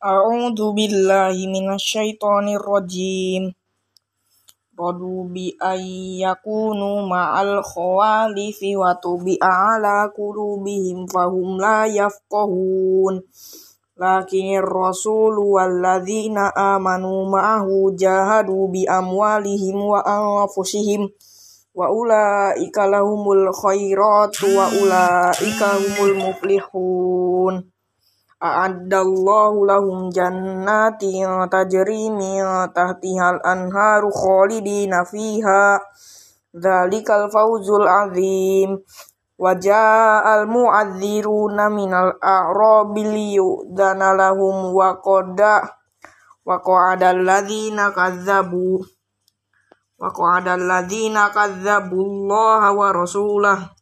A'udzu billahi minasyaitonir rajim. Radu bi ayyakunu ma'al khawalifi wa tubi'a ala qulubihim fahum la yafqahun. Lakinir rasulu walladzina amanu ma'ahu jahadu bi amwalihim wa anfusihim wa ulaika lahumul khairatu wa ulaika humul muflihun. A'addallahu lahum jannatin tajri min tahtihal anharu khalidina fiha. Dzalikal fawzul azim. Wa ja'al mu'adziruna minal a'rabi liyudana lahum wa qada wa qa'adal ladzina kazzabu wa qa'adal kazzabu Allah wa rasulahu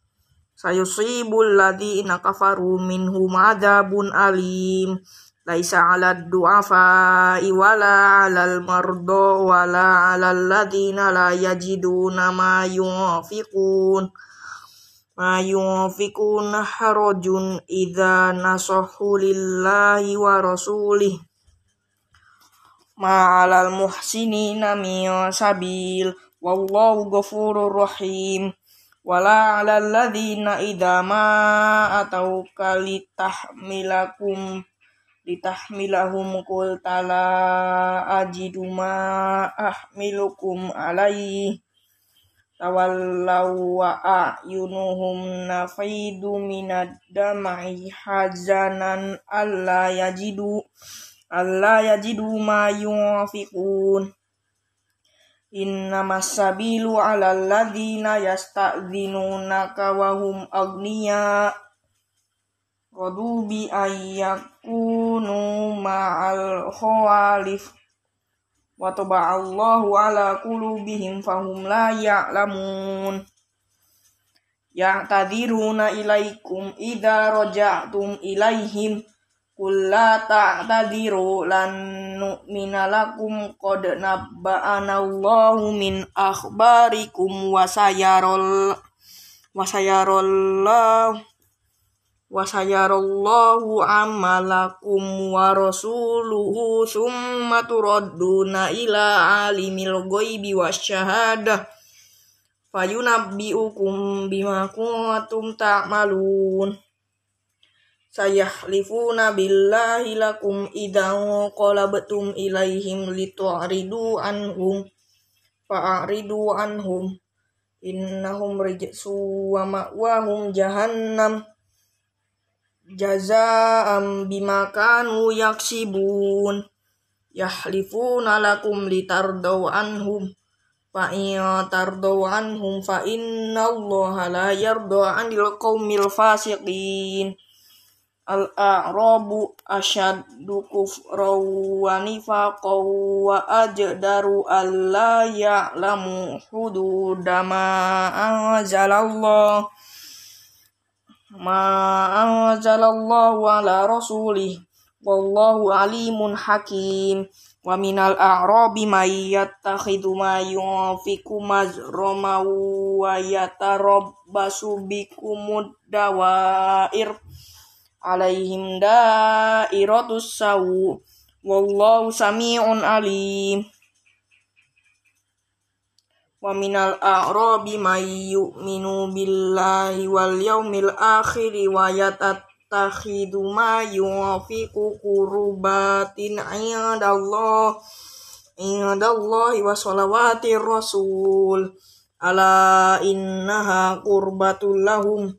sayusibul ladzina kafaru minhum adzabun alim. Laisa 'alad du'afa wala 'alal mardo wala 'alal ladzina la yajiduna ma yunfiqun. Ma yunfiquna harajun idza nasahu lillahi wa rasulih. Ma 'alal muhsinina min sabil. Wallahu ghafurur rahim wala 'alal ladzina idza ma atauka litahmilakum litahmilahum qulta la ajidu ma ahmilukum alaihi tawallaw wa a'yunuhum nafidu minad dam'i hazanan alla yajidu alla yajidu ma yunfiqun Innamas sabilu 'alal ladzina yasta'dzinunaka wa hum aghniya. Radu bi ayyakunu ma'al khawalif wa taba'allahu 'ala qulubihim fahum la ya'lamun. Ya'tadiruna ilaikum idza raja'tum ilaihim Qul la ta'tadiru lan nu'mina lakum qad nabba'ana Allahu min akhbarikum wa sayarul wa sayarullahu wa sayarallahu amalakum wa rasuluhu thumma turadduna ila alimil ghaibi wasyahadah fayunabbi'ukum bima kuntum ta'malun sayahlifuna billahi lakum idan qalabtum ilaihim litu'ridu anhum fa'ridu anhum. Innahum rijsu wa ma'wahum jahannam. Jazaa'am bima kanu yaksibun. Yahlifuna lakum litardaw anhum. Fa in tardaw anhum fa inna allaha la yarda 'anil qaumil fasiqin al-a'rabu asyaddu kufran wa nifaqan wa ajdaru alla ya'lamu hududa ma anzalallah. Ma anzalallahu ala rasulih. Wallahu alimun hakim. Wa minal a'rabi may yattakhidhu ma yunfiqu mazrama wa yatarabbasu bikumud dawair alaihim dairatus sawu wallahu sami'un alim. Wa minal a'rabi may yu'minu billahi wal yaumil akhir wa yatattakhidu ma yunfiqu qurbatin 'indallah. Indallahi wa salawatir rasul. Ala innaha qurbatul lahum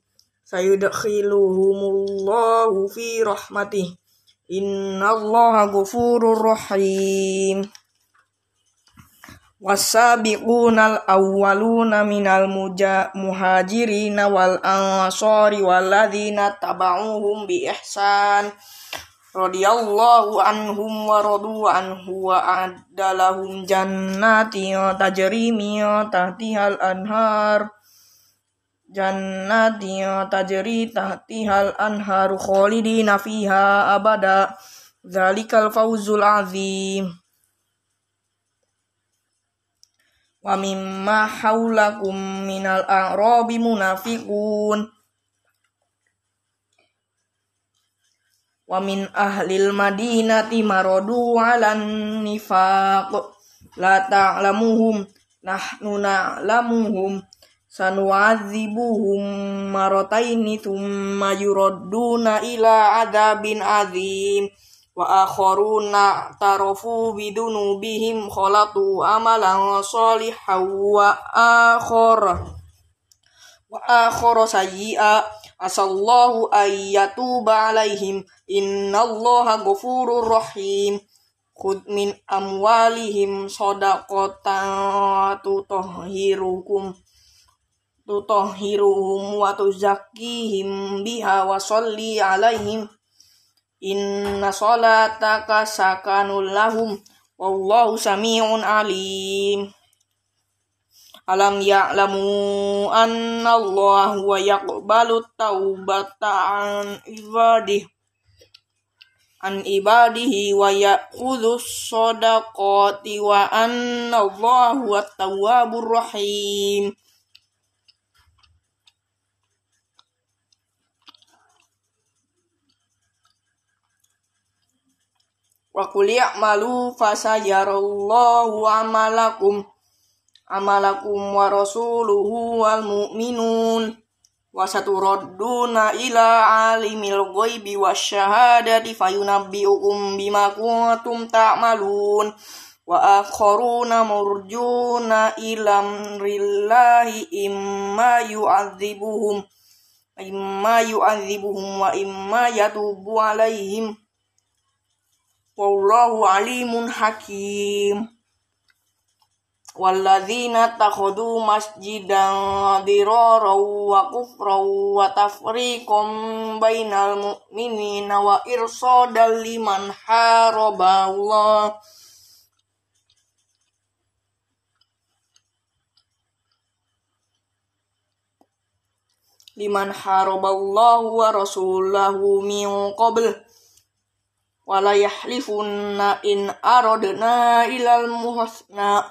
sayudkhiluhumullahu fi rahmatih innallaha ghafurur rahim. Wasabiqunal awwaluna minal muhajirin wal ansari walladzina tabauhum bi ihsan. Radhiyallahu anhum wa radu anhu wa a'dalahum jannatin tajri min tahtihal anhar jannati tajri tahtihal anharu khalidina fiha abada. Zalikal fawzul azim. Wa mimma haulakum minal a'rabi munafiqun. Wa min ahlil madinati maradu 'alan nifaq. La ta'lamuhum nahnu na'lamuhum sanu'adzibuhum marataini thumma yuradduna ila adabin azim. Wa akharuna tarofu bidunubihim khalatu amalan salihan wa akhara wa akhara sayyi'a. Asallahu ayyatuba alaihim. Innallaha ghafurur rahim. Khud min amwalihim sadaqatan tutahhirukum tutahhiruhum wa tuzakkihim biha wa salli alaihim. Inna salataka sakanul lahum. Wallahu sami'un alim. Alam ya'lamu anna Allah wa yaqbalu taubata an ibadih an ibadihi wa ya'khudhu sadaqati wa anna Allah huwa tawwabur rahim wa qul ya'malu fasayarallahu amalakum. Amalakum wa rasuluhu wal mu'minun. Wa saturadduna ila alimil ghaibi wasyahadati fayunabbi'ukum bima kuntum ta'malun. Wa akharuna murjuna ilam rillahi imma yu'adzibuhum. Imma yu'adzibuhum wa imma yatubu alaihim wallahu alimun hakim. Walladzina takhadu masjidan dirara wa kufran wa tafriqan bainal mu'minina wa irsadal liman haraba Allah liman haraballahu wa rasulahu min qabl wala yahlifunna in aradna ilal muhsna.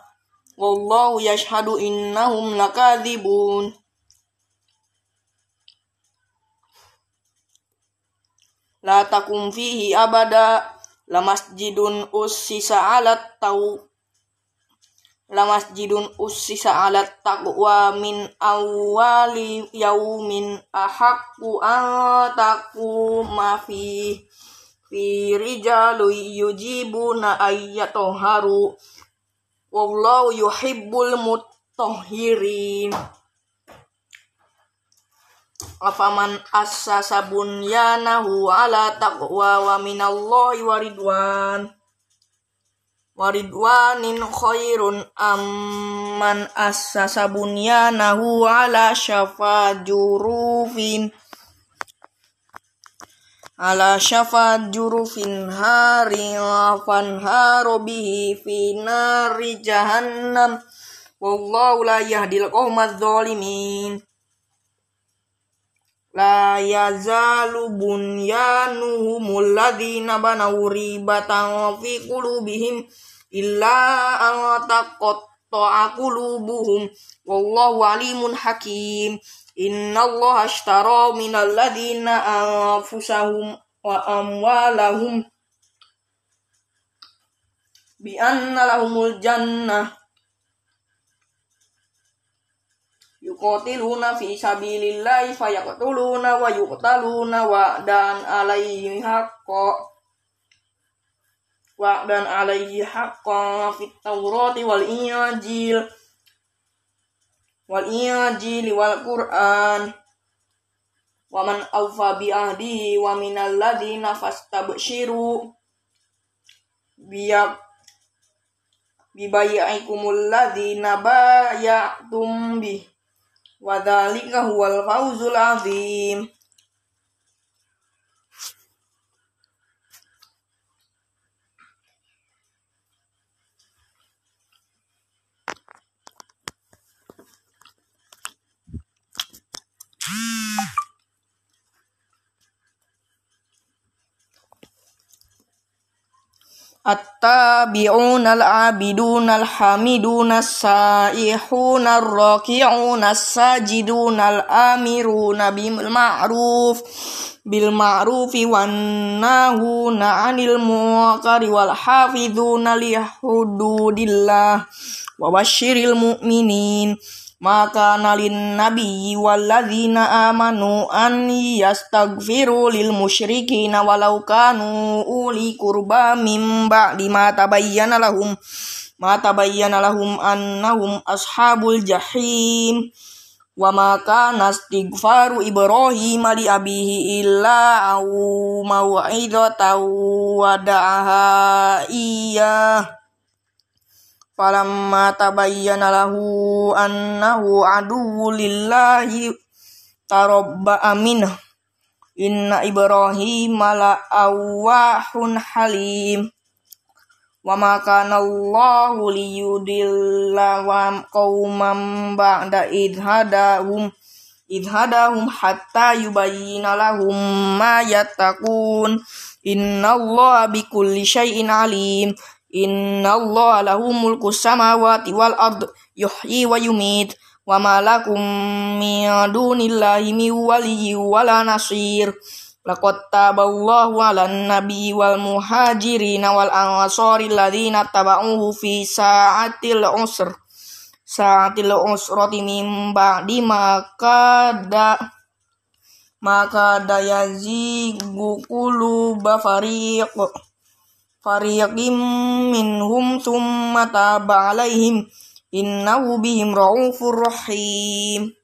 Wallahu yashhadu innahum lakadzibun la takum fihi abada. La masjidun ussisa alat tau. La masjidun ussisa alat taqwa min awwali yaumin ahaqqu an taquma fi fi rijalu yujibuna ayyatoharu. Wallahu yuhibbul mutahhirin. Afaman assasa bunyanahu ala taqwa wa minallahi waridwan waridwanin khairun amman assasa bunyanahu ala syafa jurufin ala syafa jurufin hari fanharu bihi fi nari jahannam. Wallahu la yahdil qawmaz zalimin. La yazalu bunyanuhumul ladina banaw ribatan fi qulubihim illa an taqatta'a qulubuhum. Wallahu alimun hakim Inna Allah ashtara minal ladina anfusahum wa amwalahum bi anna lahumul jannah yuqatiluna fi sabilillahi fayaqtuluna wa yuqtaluna wa dan alaihi haqqa wa dan alaihi haqqa fit tawrati wal injil wal injili wal qur'an wa man awfa bi ahdihi wa minal ladina fastabshiru biya bibayi'ikumul ladina bayatum bi wa dzalika huwal fawzul azim التابعون العابدون الحامدون السائحون الراكعون الساجدون الآمرون بالمعروف بالمعروف والناهون عن المنكر والحافظون لحدود الله وبشر المؤمنين. Maka nalin nabi walladzina amanu an yastaghfiru lil musyrikin walau kanu uli kurba mim ba'di ma tabayyana lahum ma tabayyana lahum annahum ashabul jahim. Wa ma kana istighfaru ibrahim li abihi illa au mau'idatan wada'aha iya falamma tabayyana lahu annahu aduwwu lillahi tarabba aminah. Inna ibrahim la awwahun halim. Wa ma kana Allahu liyudilla wa qauman ba'da id hadahum id hadahum hatta yubayyina lahum ma Allah bikulli syai'in alim inna Allah lahu mulku samawati wal ard yuhyi wa yumit wa ma lakum min dunillahi min waliyyin wala nasir. Laqad taballahu 'alan nabi wal muhajirin wal ansari alladziina tabauhu fi sa'atil usr sa'atil usrati min ba'di ma kada maka dayazigu quluba fariq fariqim minhum thumma taba 'alaihim innahu bihim raufur rahim